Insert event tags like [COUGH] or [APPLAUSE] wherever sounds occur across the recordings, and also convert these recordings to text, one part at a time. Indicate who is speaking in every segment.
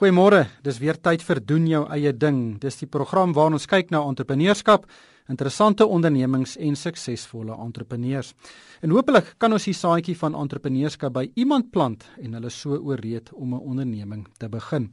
Speaker 1: Goeiemôre. Dis weer tyd vir doen jou eie ding. Dis die program waar ons kyk na entrepreneurskap, interessante ondernemings en suksesvolle entrepreneurs. En hopelik kan ons die saadjie van entrepreneurskap by iemand plant en hulle so ooreed om 'n onderneming te begin.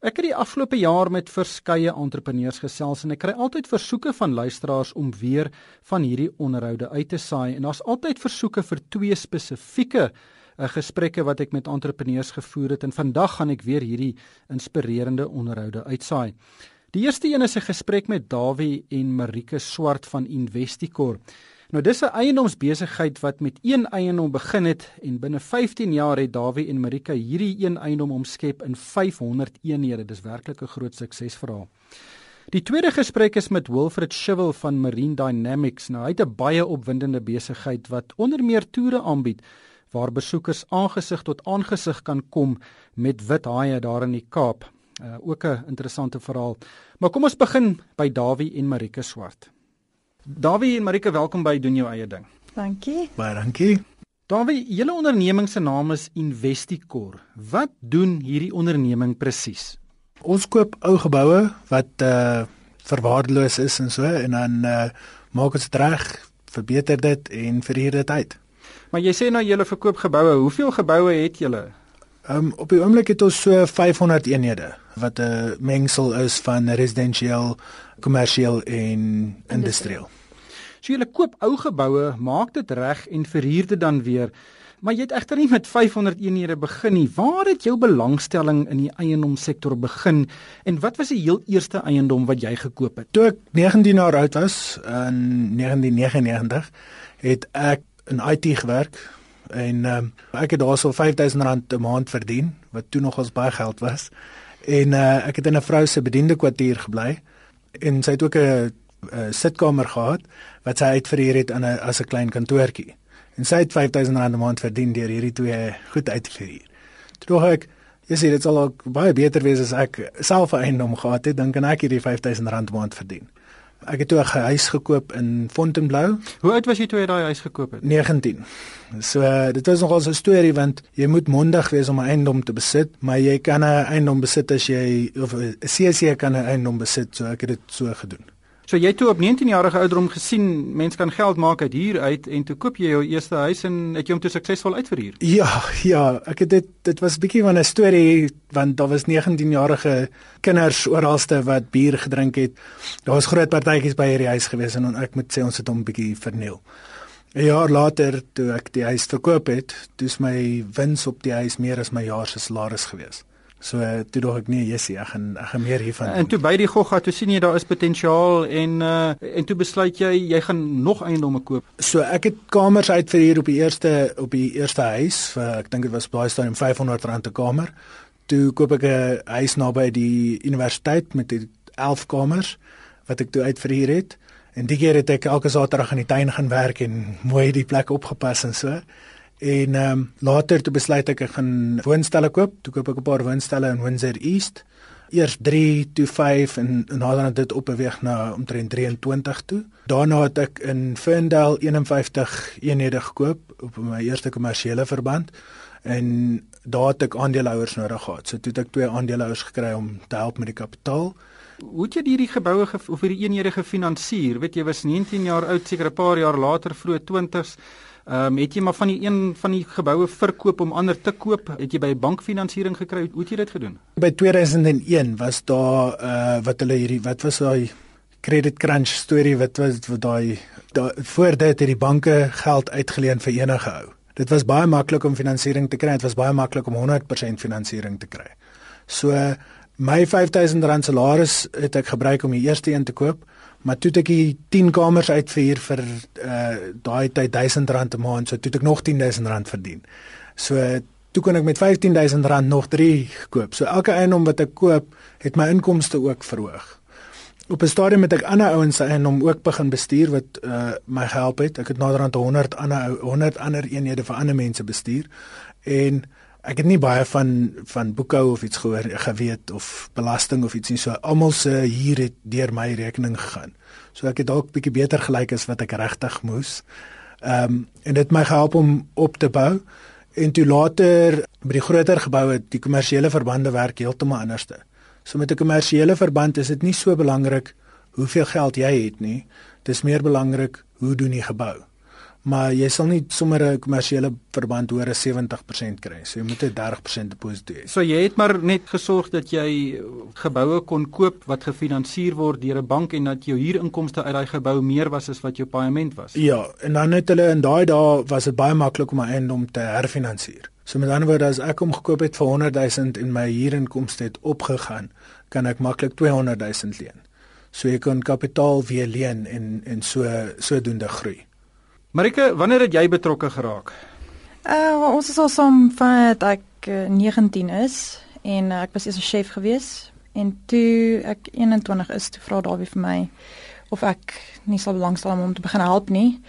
Speaker 1: Ek het die afgelope jaar met verskeie entrepreneurs gesels en ek kry altyd versoeke van luisteraars om weer van hierdie onderhoude uit te saai en daar's altyd versoeke vir twee spesifieke 'n gesprekke wat ek met entrepreneurs gevoer het en vandag gaan ek weer hierdie inspirerende onderhoude uitsaai. Die eerste een is 'n gesprek met Dawie en Marike Swart van Investicor. Nou dis 'n eiendomsbesigheid wat met een eiendom begin het en binne 15 jaar het Dawie en Marika hierdie een eiendom omskep in 500 eenhede. Dis werklik 'n groot suksesverhaal. Die tweede gesprek is met Wilfred Shivel van Marine Dynamics. Nou hy het 'n baie opwindende besigheid wat onder meer toere aanbied waar besoekers aangesig tot aangesig kan kom met wit haie daar in die Kaap. Uh, ook 'n interessante verhaal. Maar kom ons begin by Dawie en Marika Swart. Dawie en Marika, welkom by doen jou eie ding.
Speaker 2: Dankie.
Speaker 3: Baie dankie.
Speaker 1: Dawie, julle onderneming se naam is Investicor. Wat doen hierdie onderneming presies?
Speaker 3: Ons koop ou geboue wat uh verwaarloos is en so en dan uh maak ons dit reg, verbeter dit en verhuur dit uit.
Speaker 1: Maar jy sê nou julle verkoop geboue. Hoeveel geboue het julle?
Speaker 3: Ehm um, op die oomblik het ons so 500 eenhede wat 'n mengsel is van residensieel, kommersieel en industrieel.
Speaker 1: So julle koop ou geboue, maak dit reg en verhuur dit dan weer. Maar jy het egter nie met 500 eenhede begin nie. Waar het jou belangstelling in die eiendomssektor begin en wat was die heel eerste eiendom wat jy gekoop het?
Speaker 3: Toe ek 19 jaar oud was in 1999, het ek in IT gewerk en um, ek het daarso R5000 'n maand verdien wat toe nog ons baie geld was. En uh, ek het in 'n vrou se bediende kwartier gebly en sy het ook 'n sitkamer gehad wat sy uitverhuur het aan 'n as 'n klein kantoortjie. En sy het R5000 'n maand verdien deur hierdie twee goed uit te verhuur. Toe ek Jy sê dit sal baie beter wees as ek self 'n eiendom gehad het, dan kan ek hierdie R5000 'n maand verdien. Ek het toe 'n huis gekoop in Fontainebleau.
Speaker 1: Hoe oud was jy toe jy daai huis gekoop het?
Speaker 3: 19. So uh, dit was nogal 'n storie want jy moet mondig wees om 'n eiendom te besit, maar jy kan 'n eiendom besit as jy of 'n CC kan 'n eiendom besit, so ek het dit so gedoen.
Speaker 1: So jy toe op 19 jarige ouderdom gesien mense kan geld maak uit huur uit en toe koop jy jou eerste huis en het jy hom toe suksesvol uitverhuur?
Speaker 3: Ja, ja, ek het dit dit was 'n bietjie van 'n storie want daar was 19 jarige kinders oralste wat bier gedrink het. Daar was groot partytjies by hierdie huis gewees en ek moet sê ons het hom bietjie verniel. 'n Jaar later toe ek die huis verkoop het, dis my wins op die huis meer as my jaar se salaris gewees. So toe dog ek nee, Jessie, ek gaan ek gaan meer hiervan.
Speaker 1: En toe by die gogga, toe sien jy daar is potensiaal en uh en toe besluit jy jy gaan nog eiendomme koop.
Speaker 3: So ek het kamers uit vir hier op die eerste op die eerste huis vir ek dink dit was baie stadium R500 'n kamer. Toe koop ek 'n huis naby die universiteit met die 11 kamers wat ek toe uit vir hier het. En die keer het ek elke Saterdag in die tuin gaan werk en mooi die plek opgepas en so. En ehm um, later toe besluit ek ek gaan woonstelle koop. Toe koop ek 'n paar woonstelle in Windsor East. Eers 3 toe 5 en nader aan dit opbeweeg na omtrent 23 toe. Daarna het ek in Ferndale 51 eenhede gekoop op my eerste kommersiële verband en daar het ek aandeelhouers nodig gehad. So toe het ek twee aandeelhouers gekry om te help met die kapitaal.
Speaker 1: Hoe het jy hierdie geboue of hierdie eenhede gefinansier? Weet jy was 19 jaar oud, seker 'n paar jaar later vroeg 20s. Ehm um, het jy maar van die een van die geboue verkoop om ander te koop? Het jy by bankfinansiering gekry? Hoe het jy dit gedoen?
Speaker 3: By 2001 was daar uh wat hulle hierdie wat was daai credit crunch storie wat was wat daai da, voor dit het die banke geld uitgeleen vir enige ou. Dit was baie maklik om finansiering te kry. Dit was baie maklik om 100% finansiering te kry. So my R5000 salaris het ek gebruik om die eerste een te koop maar toe ek die 10 kamers uitvier vir uh daai tyd R1000 'n maand, so toe ek nog R10000 verdien. So toe kon ek met R15000 nog 3 koop. So elke eiendom wat ek koop, het my inkomste ook verhoog. Op 'n stadium het ek ander ouens se eiendom ook begin bestuur wat uh my gehelp het. Ek het naderhand 100 ander 100 ander eenhede vir ander mense bestuur en ek het nie baie van van boekhou of iets gehoor geweet of belasting of iets nie so almal se hier het deur my rekening gegaan so ek het dalk bietjie beter gelyk as wat ek regtig moes ehm um, en dit my gehelp om op te bou En toe later by die groter geboue, die kommersiële verbande werk heeltemal anderste. So met 'n kommersiële verband is dit nie so belangrik hoeveel geld jy het nie. Dis meer belangrik hoe doen die gebou maar jy sal nie sommer 'n kommersiële verband hoor 'n 70% kry. So jy moet 'n 30% deposito hê.
Speaker 1: So jy het maar net gesorg dat jy geboue kon koop wat gefinansier word deur 'n bank en dat jou huurinkomste uit daai gebou meer was as wat jou paaiement was.
Speaker 3: Ja, en dan het hulle in daai dae was dit baie maklik om 'n eiendom te herfinansier. So met ander woorde as ek hom gekoop het vir 100 000 en my huurinkomste het opgegaan, kan ek maklik 200 000 leen. So jy kan kapitaal weer leen en en so sodoende groei.
Speaker 1: Marike, wanneer het jy betrokke geraak?
Speaker 2: Uh ons is al saam van ek uh, 19 is en uh, ek was eers 'n chef gewees en toe ek 21 is, toe vra Dawie vir my of ek nie sal belangstel om hom te begin help nie.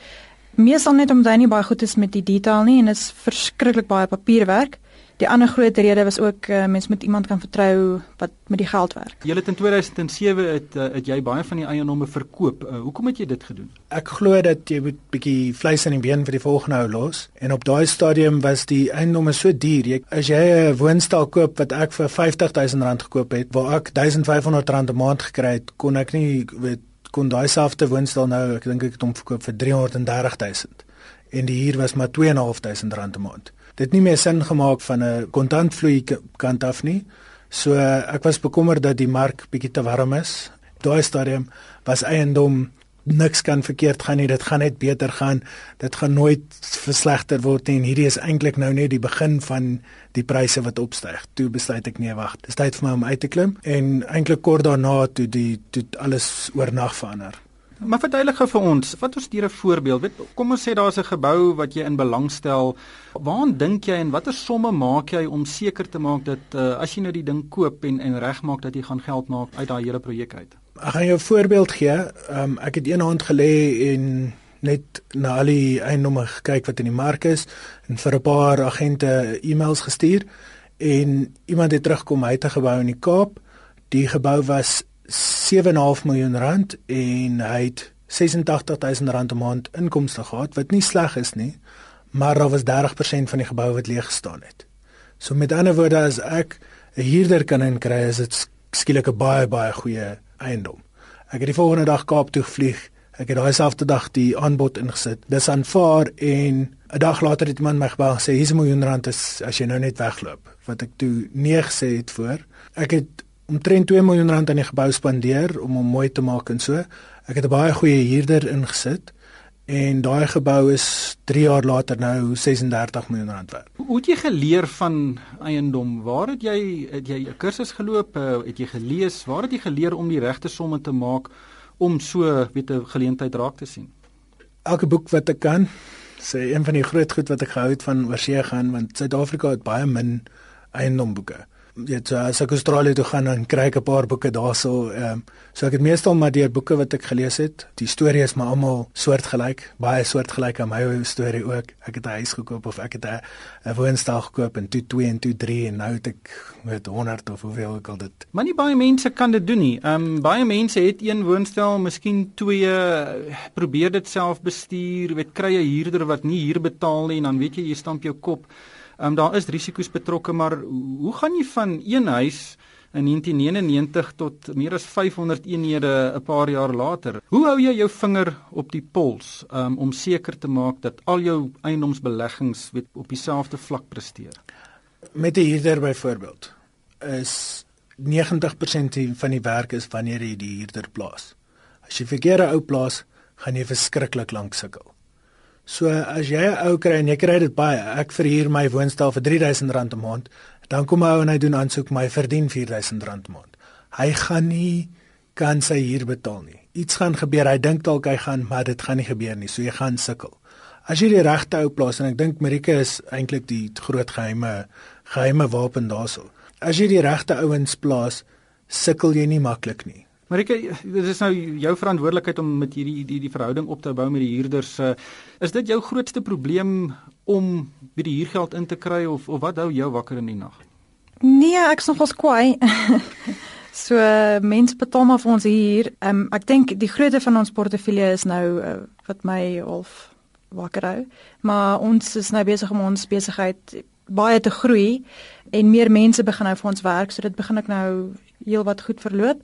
Speaker 2: Meestal net omdat hy nie baie goed is met die detail nie en dit is verskriklik baie papierwerk. Die ander groot rede was ook uh, mens moet iemand kan vertrou wat met die geld werk.
Speaker 1: Jy het in 2007 het uh, het jy baie van die eiendomme verkoop. Uh, hoekom het jy dit gedoen?
Speaker 3: Ek glo dat jy moet bietjie vleis in die been vir die volgende ou los. En op daai stadium was die eiendomme so duur. Jy as jy 'n woonstel koop wat ek vir R50000 gekoop het, waar ek R1500 'n maand gekry het, kon ek nie weet kon daai selfde woonstel nou, ek dink ek het hom verkoop vir R330000 en die huur was maar R2500 'n maand dit nie meer sin gemaak van 'n kontantvloei kant af nie. So ek was bekommerd dat die mark bietjie te warm is. Daai stadium was eiendom niks kan verkeerd gaan nie. Dit gaan net beter gaan. Dit gaan nooit verslegter word nie. En hierdie is eintlik nou net die begin van die pryse wat opstyg. Toe besluit ek nee, wag. Dis tyd vir my om uit te klim en eintlik kort daarna toe die toe alles oornag verander.
Speaker 1: Maar verduidelik gou vir ons, wat is hier 'n voorbeeld? Weet, kom ons sê daar's 'n gebou wat jy in belang stel. Waaraan dink jy en watter somme maak jy om seker te maak dat uh, as jy nou die ding koop en en regmaak dat jy gaan geld maak uit daai hele projek uit?
Speaker 3: Ek gaan jou 'n voorbeeld gee. Um, ek het een hand gelê en net na al die eiendomme gekyk wat in die mark is en vir 'n paar agente e-mails gestuur en iemand het terugkom hy het 'n gebou in die Kaap. Die gebou was 7.5 miljoen rand en hy het 86000 rand 'n maand inkomste gehad wat nie sleg is nie, maar daar was 30% van die gebou wat leeg gestaan het. So met ander woorde as ek 'n huurder kan inkry, is dit skielik 'n baie baie goeie eiendom. Ek het die volgende dag Kaap toe gevlieg. Ek het daai selfde dag die aanbod ingesit. Dis aanvaar en 'n dag later het iemand my gebel gesê hier's 'n miljoen rand as, as jy nou net wegloop. Wat ek toe nee gesê het voor. Ek het omtrent 2 miljoen rand aan die gebou spandeer om hom mooi te maak en so. Ek het 'n baie goeie huurder ingesit en daai gebou is 3 jaar later nou 36 miljoen rand werd.
Speaker 1: Hoe het jy geleer van eiendom? Waar het jy het jy 'n kursus geloop? Eh, het jy gelees? Waar het jy geleer om die regte somme te maak om so weet 'n geleentheid raak te sien?
Speaker 3: Elke boek wat ek kan sê een van die groot goed wat ek gehou het van oorsee gaan want Suid-Afrika het baie min eiendomboeke weet so as ek Australië toe gaan dan kry ek 'n paar boeke daarso. Ehm um, so ek het meestal maar deur boeke wat ek gelees het. Die storie is maar almal soortgelyk, baie soortgelyk aan my storie ook. Ek het 'n huis gekoop of ek het 'n woonstel gekoop en toe 2 en toe 3 en nou het ek met 100 of hoeveel ek al dit.
Speaker 1: Maar nie baie mense kan dit doen nie. Ehm um, baie mense het een woonstel, miskien twee, probeer dit self bestuur, weet kry 'n huurder wat nie huur betaal nie en dan weet jy jy stamp jou kop. Ehm um, daar is risiko's betrokke, maar hoe gaan jy van een huis in 1999 tot meer as 500 eenhede 'n paar jaar later? Hoe hou jy jou vinger op die pols um, om seker te maak dat al jou eiendomsbeleggings weet op dieselfde vlak presteer?
Speaker 3: Met 'n huurder byvoorbeeld is 90% van die werk is wanneer jy die huurder plaas. As jy verkeerde ou plaas, gaan jy verskriklik lank sukkel. So as jy 'n ou kry en jy kry dit baie, ek verhuur my woonstel vir R3000 'n maand, dan kom 'n ou en hy doen aansoek my verdien R4000 'n maand. Hy gaan nie kan sy huur betaal nie. Iets gaan gebeur, hy dink dalk hy gaan, maar dit gaan nie gebeur nie. So jy gaan sukkel. As jy die regte ou plaas en ek dink Marika is eintlik die groot geheime geheime wapen daarso. As jy die regte ouens plaas, sukkel jy nie maklik nie.
Speaker 1: Marika, dit is nou jou verantwoordelikheid om met hierdie die die verhouding op te bou met die huurders. Uh, is dit jou grootste probleem om by die huurgeld in te kry of of wat hou jou wakker in die nag?
Speaker 2: Nee, ek's nogals kwaai. [LAUGHS] so mense betaal maar vir ons hier. Um, ek dink die grootte van ons portefeulje is nou uh, wat my half wakker hou. Maar ons is nou besig om ons besigheid baie te groei en meer mense begin nou vir ons werk, so dit begin ek nou heelwat goed verloop.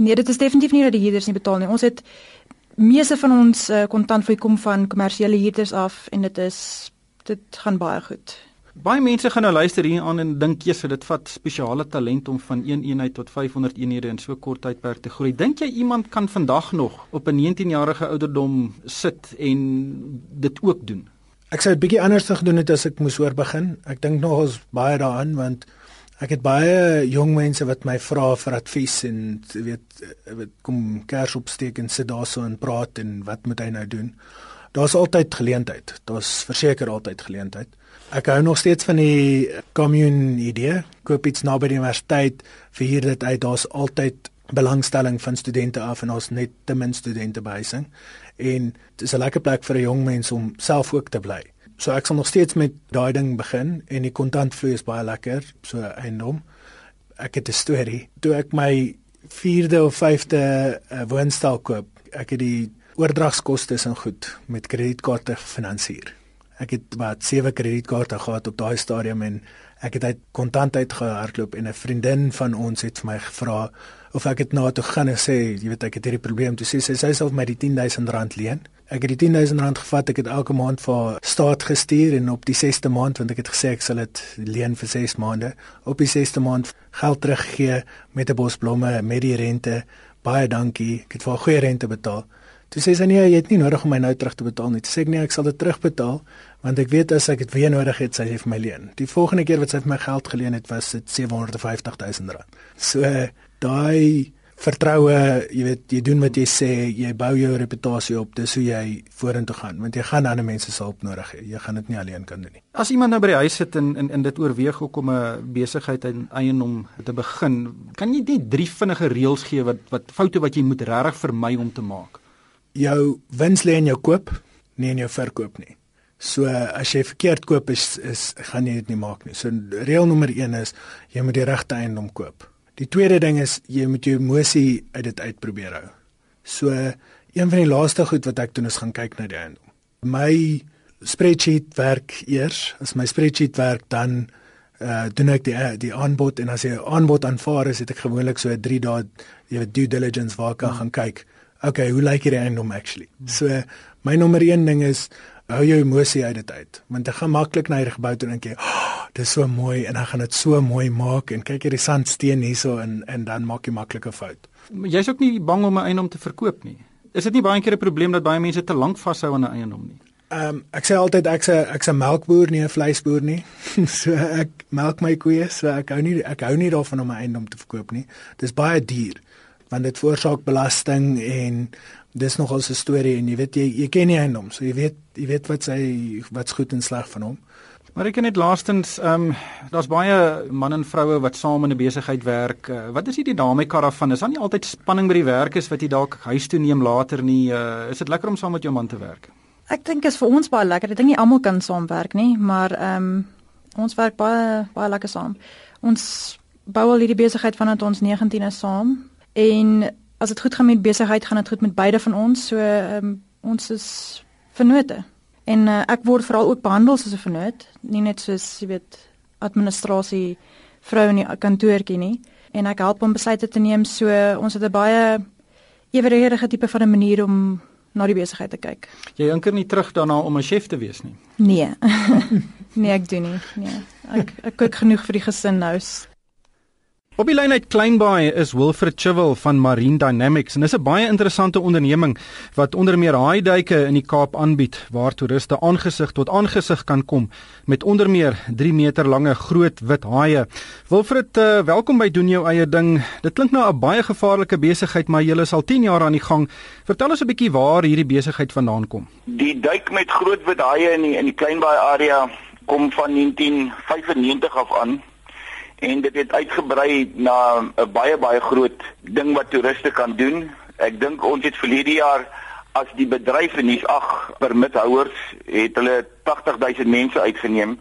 Speaker 2: Nee, dit is definitief nie dat die huurders nie betaal nie. Ons het meeste van ons uh, kontantvloei kom van kommersiële huurders af en dit is dit gaan baie goed.
Speaker 1: Baie mense gaan nou luister hier aan en dink jy dit vat spesiale talent om van 1 eenheid tot 500 eenhede in so kort tydperk te groei. Dink jy iemand kan vandag nog op 'n 19-jarige ouderdom sit en dit ook doen?
Speaker 3: Ek sou dit bietjie anders gedoen het as ek moes oor begin. Ek dink nog ons baie daaraan want Ek het baie jong mense wat my vra vir advies en weet weet kom kers opsteek en sit daarso en praat en wat moet hy nou doen? Daar's altyd geleentheid. Daar's verseker altyd geleentheid. Ek hou nog steeds van die commune idee. Koop iets naby die universiteit, verhuur dit uit. Daar's altyd belangstelling van studente af en ons net te min studente behuising. En dit is 'n lekker plek vir 'n jong mens om self ook te bly. So ek sal nog steeds met daai ding begin en die kontantvloei is baie lekker, so eiendom. Ek het 'n storie. Toe ek my 4de of 5de uh, woonstel koop, ek het die oordragskoste in goed met kredietkaarte gefinansier. Ek het wat sewe kredietkaarte gehad op daai stadium en ek het uit kontant uitgehardloop en 'n vriendin van ons het vir my gevra of ek dit na toe gaan en sê, jy weet ek het hierdie probleem. Toe sê sy sy sal my die 10000 rand leen. Ek het die 10000 rand gevat, ek het elke maand vir staat gestuur en op die 6ste maand want ek het gesê ek sal dit leen vir 6 maande, op die 6ste maand geld teruggee met 'n bos blomme met die rente. Baie dankie. Ek het vir 'n goeie rente betaal. Toe sê sy nee, jy het nie nodig om my nou terug te betaal nie. Toe sê ek nee, ek sal dit terugbetaal want ek weet as ek dit weer nodig het, sy het vir my leen. Die volgende keer wat sy vir my geld geleen het, was dit 750000 rand. So daai vertroue, jy weet, jy doen wat jy sê, jy bou jou reputasie op, dis hoe jy vorentoe gaan, want jy gaan ander mense se hulp nodig hê. Jy gaan dit nie alleen kan doen nie.
Speaker 1: As iemand nou by die huis sit en en, en dit oorweeg om 'n besigheid in eiendom te begin, kan jy net drie vinnige reëls gee wat wat foute wat jy moet regtig vermy om te maak?
Speaker 3: Jou wins lê in jou koop, nie in jou verkoop nie. So as jy verkeerd koop is is gaan jy dit nie maak nie. So reël nommer 1 is jy moet die regte eiendom koop. Die tweede ding is jy moet jou emosie uit dit uitprobeer hou. So een van die laaste goed wat ek doen is gaan kyk na die eiendom. My spreadsheet werk eers. As my spreadsheet werk dan uh doen ek die die aanbod en as jy aanbod aanvaar is, het ek gewoonlik so 'n 3 dae jy weet due diligence waar ek hmm. gaan kyk. Okay, hoe lyk hierdie eiendom actually? Hmm. So my nommer 1 ding is hou jou emosie uit dit uit. Want dit gaan maklik na hierdie gebou toe dink jy, oh, dis so mooi en dan gaan dit so mooi maak en kyk hierdie sandsteen hierso en en dan maak jy maklike fout.
Speaker 1: Jy's ook nie bang om 'n eiendom te verkoop nie. Is dit nie baie keer 'n probleem dat baie mense te lank vashou aan 'n eiendom nie?
Speaker 3: Ehm um, ek sê altyd ek's 'n ek's 'n melkboer nie 'n vleisboer nie. [LAUGHS] so ek melk my koeie, so ek hou nie ek hou nie daarvan om 'n eiendom te verkoop nie. Dis baie duur want dit veroorsaak belasting en dis nogal 'n storie en jy weet jy jy ken nie eiendom, so jy weet jy weet wat sy wat's goed en sleg van hom.
Speaker 1: Maar ek net laastens, ehm um, daar's baie man en vroue wat saam in 'n besigheid werk. Uh, wat is die dinamika daarvan? Is daar nie altyd spanning by die werk is wat jy dalk huis toe neem later nie? Uh, is dit lekker om saam met jou man te werk?
Speaker 2: Ek dink is vir ons baie lekker. Ek dink nie almal kan saamwerk nie, maar ehm um, ons werk baie baie lekker saam. Ons bou al hierdie besigheid vanaf ons 19 is saam en as dit goed gaan met besigheid, gaan dit goed met beide van ons. So ehm um, ons is vennote. En uh, ek word veral ook behandel soos 'n vernoot, nie net soos jy weet administrasie vrou in die kantoortjie nie. En ek help hom besluite te neem. So ons het 'n baie eweredige tipe van 'n manier om na die besigheid te kyk.
Speaker 1: Jy dink nie terug daarna om 'n chef te wees nie.
Speaker 2: Nee. [LAUGHS] nee, ek doen nie. Nee. Ek ek kook genoeg vir die gesin nou.
Speaker 1: Op die lyn uit Kleinbaai is Wilfred Chivel van Marine Dynamics en dis 'n baie interessante onderneming wat onder meer haaiduike in die Kaap aanbied waar toeriste aangesig tot aangesig kan kom met onder meer 3 meter lange groot wit haie. Wilfred, uh, welkom by doen jou eie ding. Dit klink nou 'n baie gevaarlike besigheid, maar julle is al 10 jaar aan die gang. Vertel ons 'n bietjie waar hierdie besigheid vandaan kom.
Speaker 4: Die duik met groot wit haie in die, in die Kleinbaai area kom van 1995 af aan en dit het uitgebrei na 'n baie baie groot ding wat toeriste kan doen. Ek dink ons het verlede jaar as die bedryf in die ag permithouers het hulle 80000 mense uitgeneem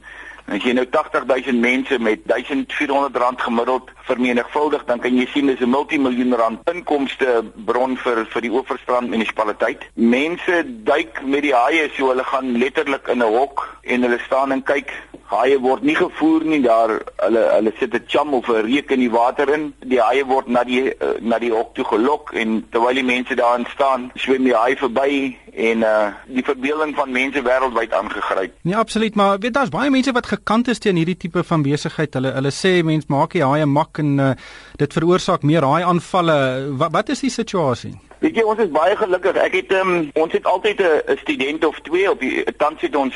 Speaker 4: As jy nou 80000 mense met 1400 rand gemiddeld vermenigvuldig, dan kan jy sien dis 'n multimiljoen rand inkomste bron vir vir die Oeverstrand munisipaliteit. Mense duik met die haie so hulle gaan letterlik in 'n hok en hulle staan en kyk Haie word nie gevoer nie daar hulle hulle sit 'n cham of 'n reuk in die water in. Die haie word na die uh, na die hok toe gelok en terwyl die mense daar staan, swem die haai verby en uh die verbeelding van mense wêreldwyd aangegryp.
Speaker 1: Nee, absoluut, maar weet daar's baie mense wat gekant is teen hierdie tipe van besigheid. Hulle hulle sê mense maak die haie mak en uh, dit veroorsaak meer haai aanvalle. Wat wat is die situasie?
Speaker 4: Weet jy, ons is baie gelukkig. Ek het um, ons het altyd 'n student of twee op die tans het ons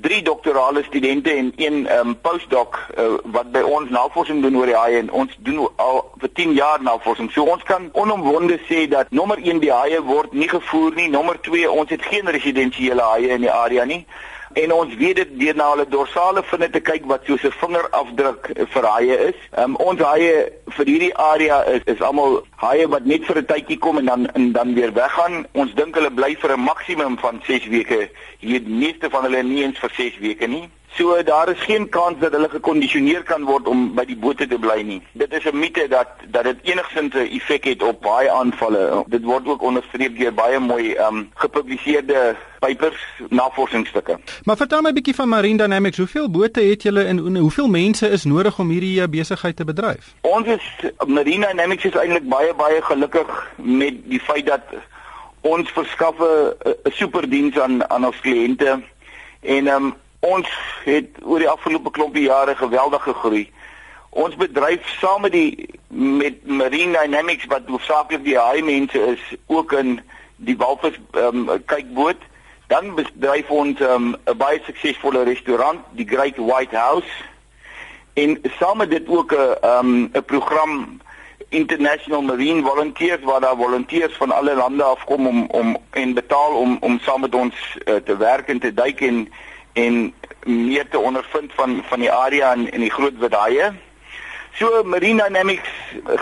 Speaker 4: drie doktorale studente en een um, postdoc uh, wat by ons navorsing doen oor die haie en ons doen al vir 10 jaar navorsing. So ons kan onomwonde sê dat nommer 1 die haie word nie gevoer nie, nommer 2 ons het geen residensiële haie in die area nie en ons weet dit deur na hulle dorsale vinne te kyk wat soos 'n vingerafdruk vir haie is. Um, ons haie vir hierdie area is is almal haie wat net vir 'n tydjie kom en dan en dan weer weggaan. Ons dink hulle bly vir 'n maksimum van 6 weke. Hier die meeste van hulle nie eens vir 6 weke nie. So daar is geen kans dat hulle gekondisioneer kan word om by die bote te bly nie. Dit is 'n mite dat dat dit enigsins 'n effek het op baie aanvalle. Dit word ook onderstreep deur baie mooi um gepubliseerde papers navorsingsstukke.
Speaker 1: Maar vertel my 'n bietjie van Marine Dynamics. Hoeveel bote het julle en hoeveel mense is nodig om hierdie eh, besigheid te bedryf?
Speaker 4: Ons is Marine Dynamics is eintlik baie baie gelukkig met die feit dat ons verskaf 'n superdiens aan aan ons kliënte en um ons het oor die afgelope klompie jare geweldig gegroei. Ons bedryf saam met die met Marine Dynamics wat hoofsaaklik die haai mense is, ook in die walvis um, kykboot. Dan bedryf ons ehm, 'n um, baie suksesvolle restaurant, die Great White House. En saam met dit ook 'n 'n um, 'n program International Marine Volunteers waar daar volonteërs van alle lande afkom om om en betaal om om saam met ons uh, te werk en te duik en en meer te ondervind van van die area en en die groot wadaaie. So Marine Dynamics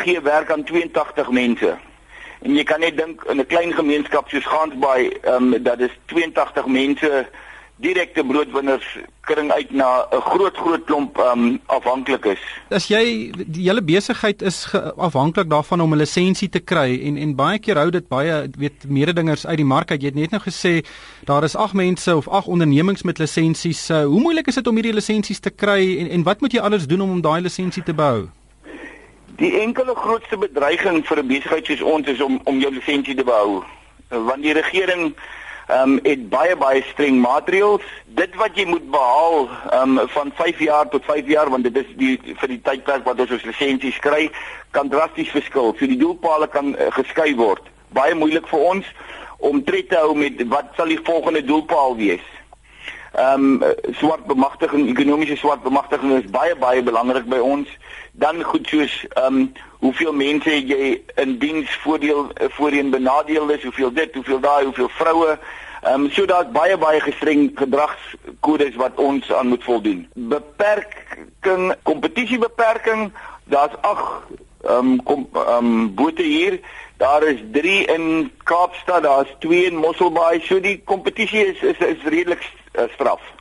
Speaker 4: gee werk aan 82 mense. En jy kan net dink in 'n klein gemeenskap soos Gansbaai, ehm um, dat is 82 mense direkte broodwinners kring uit na 'n groot groot klomp um afhanklik is.
Speaker 1: As jy die hele besigheid is afhanklik daarvan om 'n lisensie te kry en en baie keer hou dit baie weet mededingers uit die mark uit. Jy het net nou gesê daar is 8 mense of 8 ondernemings met lisensies. Uh, hoe moeilik is dit om hierdie lisensies te kry en en wat moet jy alles doen om om daai lisensie te behou?
Speaker 4: Die enkele grootste bedreiging vir 'n besigheid soos ons is om om jou lisensie te behou. Want die regering ehm um, het baie baie streng maatreëls. Dit wat jy moet behaal ehm um, van 5 jaar tot 5 jaar want dit is die vir die tydperk wat ons ons lisensies kry, kan drasties verskil. So die doelpale kan uh, geskei word. Baie moeilik vir ons om tred te hou met wat sal die volgende doelpaal wees. Ehm um, swart bemagtiging, ekonomiese swart bemagtiging is baie baie belangrik by ons. Dan goed soos ehm um, hoeveel mense jy in diens voordeel eh, voorheen benadeel is, hoeveel dit, hoeveel daai, hoeveel vroue. Ehm um, so daar's baie baie gestreng gedragskodes wat ons aan moet voldoen. Beperking, kompetisiebeperking, daar's ag ehm um, ehm um, bote hier. Daar is 3 in Kaapstad, daar's 2 in Mosselbaai. So die kompetisie is is, is redelik uh, straf.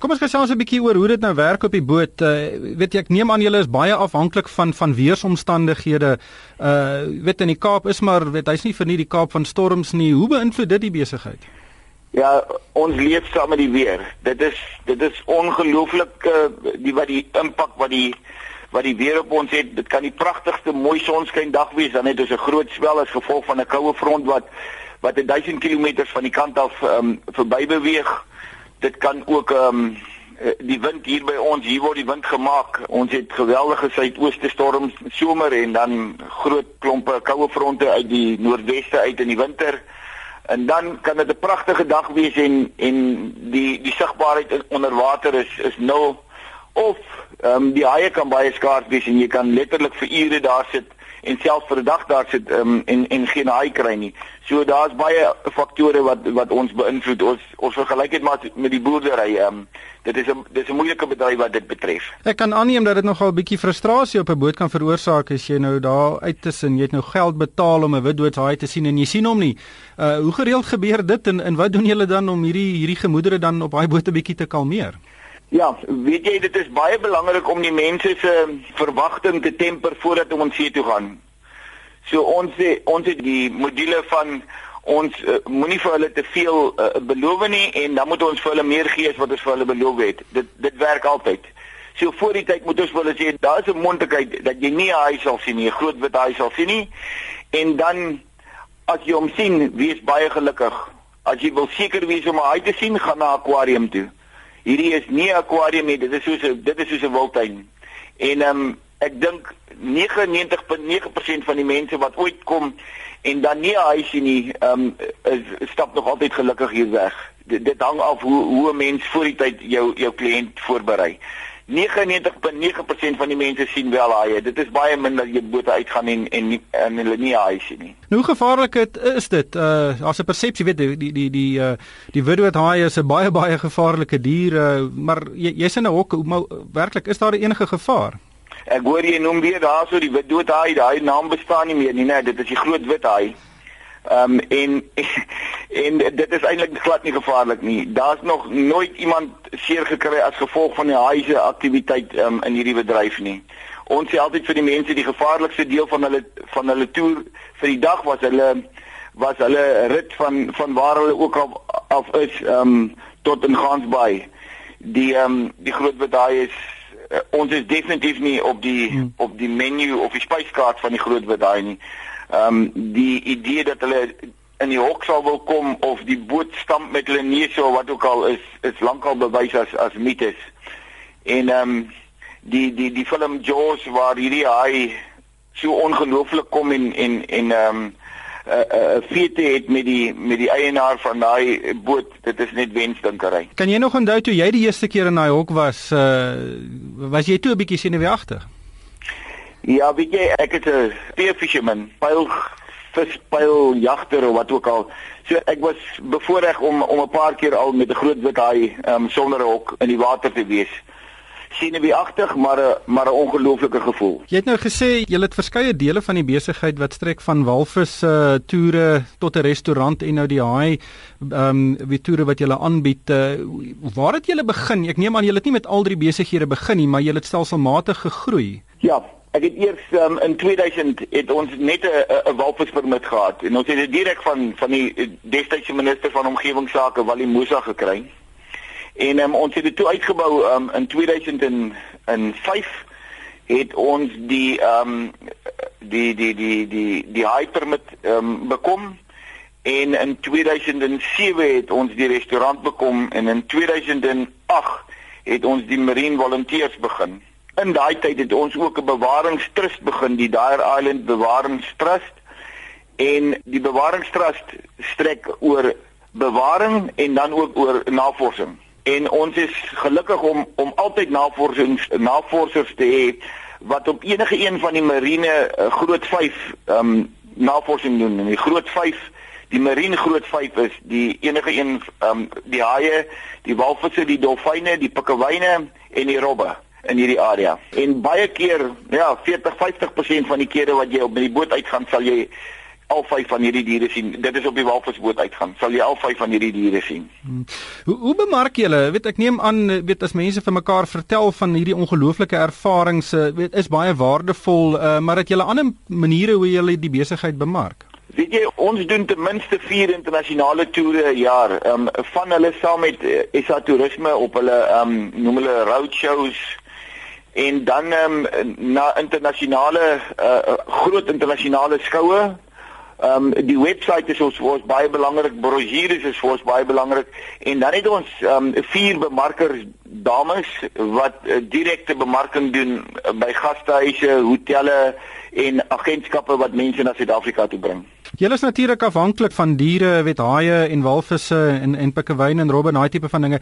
Speaker 1: Kom ons gesels 'n bietjie oor hoe dit nou werk op die boot. Uh, weet jy ek neem aan julle is baie afhanklik van van weeromstandighede. Uh weet in die Kaap is maar weet hy's nie vir nie die Kaap van storms nie. Hoe beïnvloed dit die besigheid?
Speaker 4: Ja, ons leef saam met die weer. Dit is dit is ongelooflik uh, die wat die impak wat die wat die weer op ons het. Dit kan die pragtigste mooi sonskyn dag wees dan het ons 'n groot swel as gevolg van 'n koue front wat wat 1000 km van die kant af um, verby beweeg dit kan ook ehm um, die wind hier by ons hier word die wind gemaak. Ons het geweldige suidooste storms somer en dan groot klompe koue fronte uit die noordweste uit in die winter. En dan kan dit 'n pragtige dag wees en en die die sigbaarheid onder water is is nul of ehm um, die haie kan baie skaars wees en jy kan letterlik vir ure daar sit en selfs vir 'n dag daar sit um, en en geen haai kry nie. So daar's baie faktore wat wat ons beïnvloed. Ons ons vergelyk dit maar met die boerdery. Um, dit is 'n dis 'n moeilike bedryf wat dit betref.
Speaker 1: Ek kan aanneem dat dit nogal 'n bietjie frustrasie op 'n boot kan veroorsaak as jy nou daar uit tussen jy het nou geld betaal om 'n wit doodshaai te sien en jy sien hom nie. Uh hoe gereeld gebeur dit en en wat doen julle dan om hierdie hierdie gemoedere dan op daai boot 'n bietjie te kalmeer?
Speaker 4: Ja, weet jy dit is baie belangrik om die mense se verwagting te temper voordat ons see toe gaan. So ons ons het die module van ons uh, moenie vir hulle te veel uh, beloof nie en dan moet ons vir hulle meer gee as wat ons vir hulle beloof het. Dit dit werk altyd. So voor die tyd moet ons hulle sê daar is 'n moontlikheid dat jy nie 'n haai sal sien nie, 'n groot wit haai sal sien nie. En dan as jy hom sien, wees baie gelukkig. As jy wil seker wees om 'n haai te sien, gaan na 'n akwarium toe. Hierdie is nie 'n akwarium nie, dit is soos 'n dit is soos 'n wildtuin. En ehm um, ek dink 99.9% van die mense wat ooit kom en dan nie 'n huisie nie, ehm um, stap nog altyd gelukkig hier weg. Dit, dit hang af hoe hoe 'n mens voor die tyd jou jou kliënt voorberei. 99.9% van die mense sien wel haie. Dit is baie minder jy bote uitgaan en en en hulle nie haie sien nie.
Speaker 1: Nou, hoe gevaarlik het, is dit? Uh as 'n persepsie weet die die die die uh die witdoot haai is 'n baie baie gevaarlike dier, uh, maar jy jy's in 'n hok, maar werklik is daar enige gevaar?
Speaker 4: Ek hoor jy noem weer daarso die wit doodhaai, daai naam bestaan nie meer nie, nee, dit is die groot wit haai. Ehm um, en [LAUGHS] en dit is eintlik glad nie gevaarlik nie. Daar's nog nooit iemand seer gekry as gevolg van die haai se aktiwiteit um, in hierdie bedryf nie. Ons sê altyd vir die mense die gevaarlikste deel van hulle van hulle toer vir die dag was hulle was hulle rit van van waar hulle ook al af is ehm um, tot in Gansbaai. Die ehm um, die groot haai is uh, ons is definitief nie op die hmm. op die menu of die spyskaart van die groot wit daai nie. Ehm um, die idee dat hulle in die hok sal wil kom of die boot stamp met hulle neuse of wat ook al is is lankal bewys as as mites. En ehm um, die die die film Jaws waar hierdie haai so ongelooflik kom en en en ehm um, uh, uh, feite het met die met die eienaar van daai boot. Dit is net wensdinkery.
Speaker 1: Kan jy nog onthou toe jy die eerste keer in daai hok was, uh was jy toe 'n bietjie senuweeagtig?
Speaker 4: Ja, weet jy, ek het 'n spear fisherman, pyl vispyl jagter of wat ook al. So ek was bevoorreg om om 'n paar keer al met 'n groot wit haai um, sonder 'n hok in die water te wees senuweeagtig maar 'n maar 'n ongelooflike gevoel.
Speaker 1: Jy het nou gesê jy het verskeie dele van die besigheid wat strek van walvis uh, toere tot 'n restaurant en nou die haai ehm um, wie toere wat jy aanbied. Uh, waar het jy begin? Ek neem aan jy het nie met al drie besighede begin nie, maar jy het stelselmatig gegroei.
Speaker 4: Ja, ek het eers um, in 2000 het ons net 'n walvispermit gehad en ons het dit direk van van die destydse minister van omgewingsake Wally Musa gekry. En um, ons het dit toe uitgebou um, in 2005 het ons die ehm um, die die die die die hypermit ehm um, bekom en in 2007 het ons die restaurant bekom en in 2008 het ons die marine volunteers begin. In daai tyd het ons ook 'n bewaringstrust begin, die Dyer Island Bewaringstrust. En die bewaringstrust strek oor bewaring en dan ook oor navorsing. En ons is gelukkig om om altyd navorsings navorsers te hê wat op enige een van die marine uh, groot 5 ehm um, navorsing doen. En die groot 5 die marine groot 5 is die enige een ehm um, die haie die walvisse die dolfyne die pikkewyne en die robbe in hierdie area en baie keer ja 40 50% van die kere wat jy op die boot uitgaan sal jy al vyf van hierdie diere sien. Dit is op die walvisboot uitgaan. Sal jy al vyf van hierdie diere sien. Hmm.
Speaker 1: Hoe hoe bemark julle? Weet ek neem aan weet as mense vir mekaar vertel van hierdie ongelooflike ervarings, eh, weet is baie waardevol, uh, maar het julle ander maniere hoe julle die besigheid bemark?
Speaker 4: Weet jy, ons doen ten minste 4 internasionale toere per jaar. Ehm um, van hulle saam met uh, SA Toerisme op hulle ehm um, noem hulle roadshows en dan um, na internasionale uh, groot internasionale skoue Ehm um, die webwerf is ons vir ons baie belangrik, brosjures is vir ons baie belangrik en dan het ons ehm um, vier bemarkers dames wat uh, direkte bemarking doen uh, by gastehuise, hotelle en agentskappe wat mense na Suid-Afrika toe bring.
Speaker 1: Julle is natuurlik afhanklik van diere, weet haie en walvisse en en pikkewyne en robbe en daai tipe van dinge.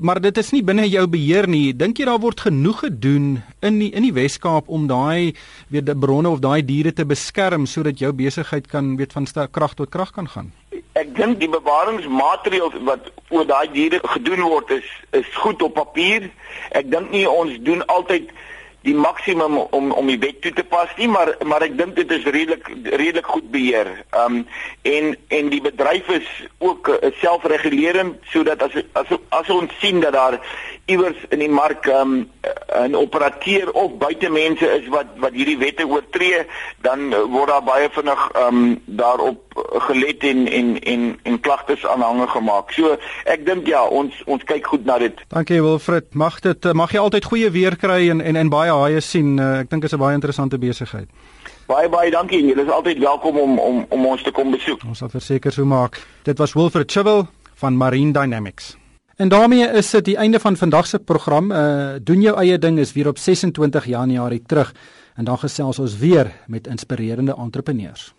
Speaker 1: Maar dit is nie binne jou beheer nie. Dink jy daar word genoeg gedoen in die in die Wes-Kaap om daai weet die bronne of daai diere te beskerm sodat jou besigheid kan weet van krag tot krag kan gaan?
Speaker 4: Ek dink die bewaringsmaatreëls wat oor daai diere gedoen word is is goed op papier. Ek dink nie ons doen altyd die maksimum om om die wet toe te pas nie maar maar ek dink dit is redelik redelik goed beheer. Ehm um, en en die bedryf is ook uh, selfregulerend sodat as as as ons sien dat daar iewers in die mark um, 'n operateur of buitemense is wat wat hierdie wette oortree, dan word daar baie vinnig um, daarop gelet en en en en klagtes aanhange gemaak. So ek dink ja, ons ons kyk goed na dit.
Speaker 1: Dankie Wilfred. Mag dit mag jy altyd goeie weer kry en en en baie haie sien. Uh, ek dink dit is 'n baie interessante besigheid.
Speaker 4: Baie baie dankie. Julle is altyd welkom om om om ons te kom besoek.
Speaker 1: Ons sal verseker so maak. Dit was Wilfred Chivel van Marine Dynamics. En daarmee is dit die einde van vandag se program. Uh doen jou eie ding is weer op 26 Januarie terug en dan gesels ons weer met inspirerende entrepreneurs.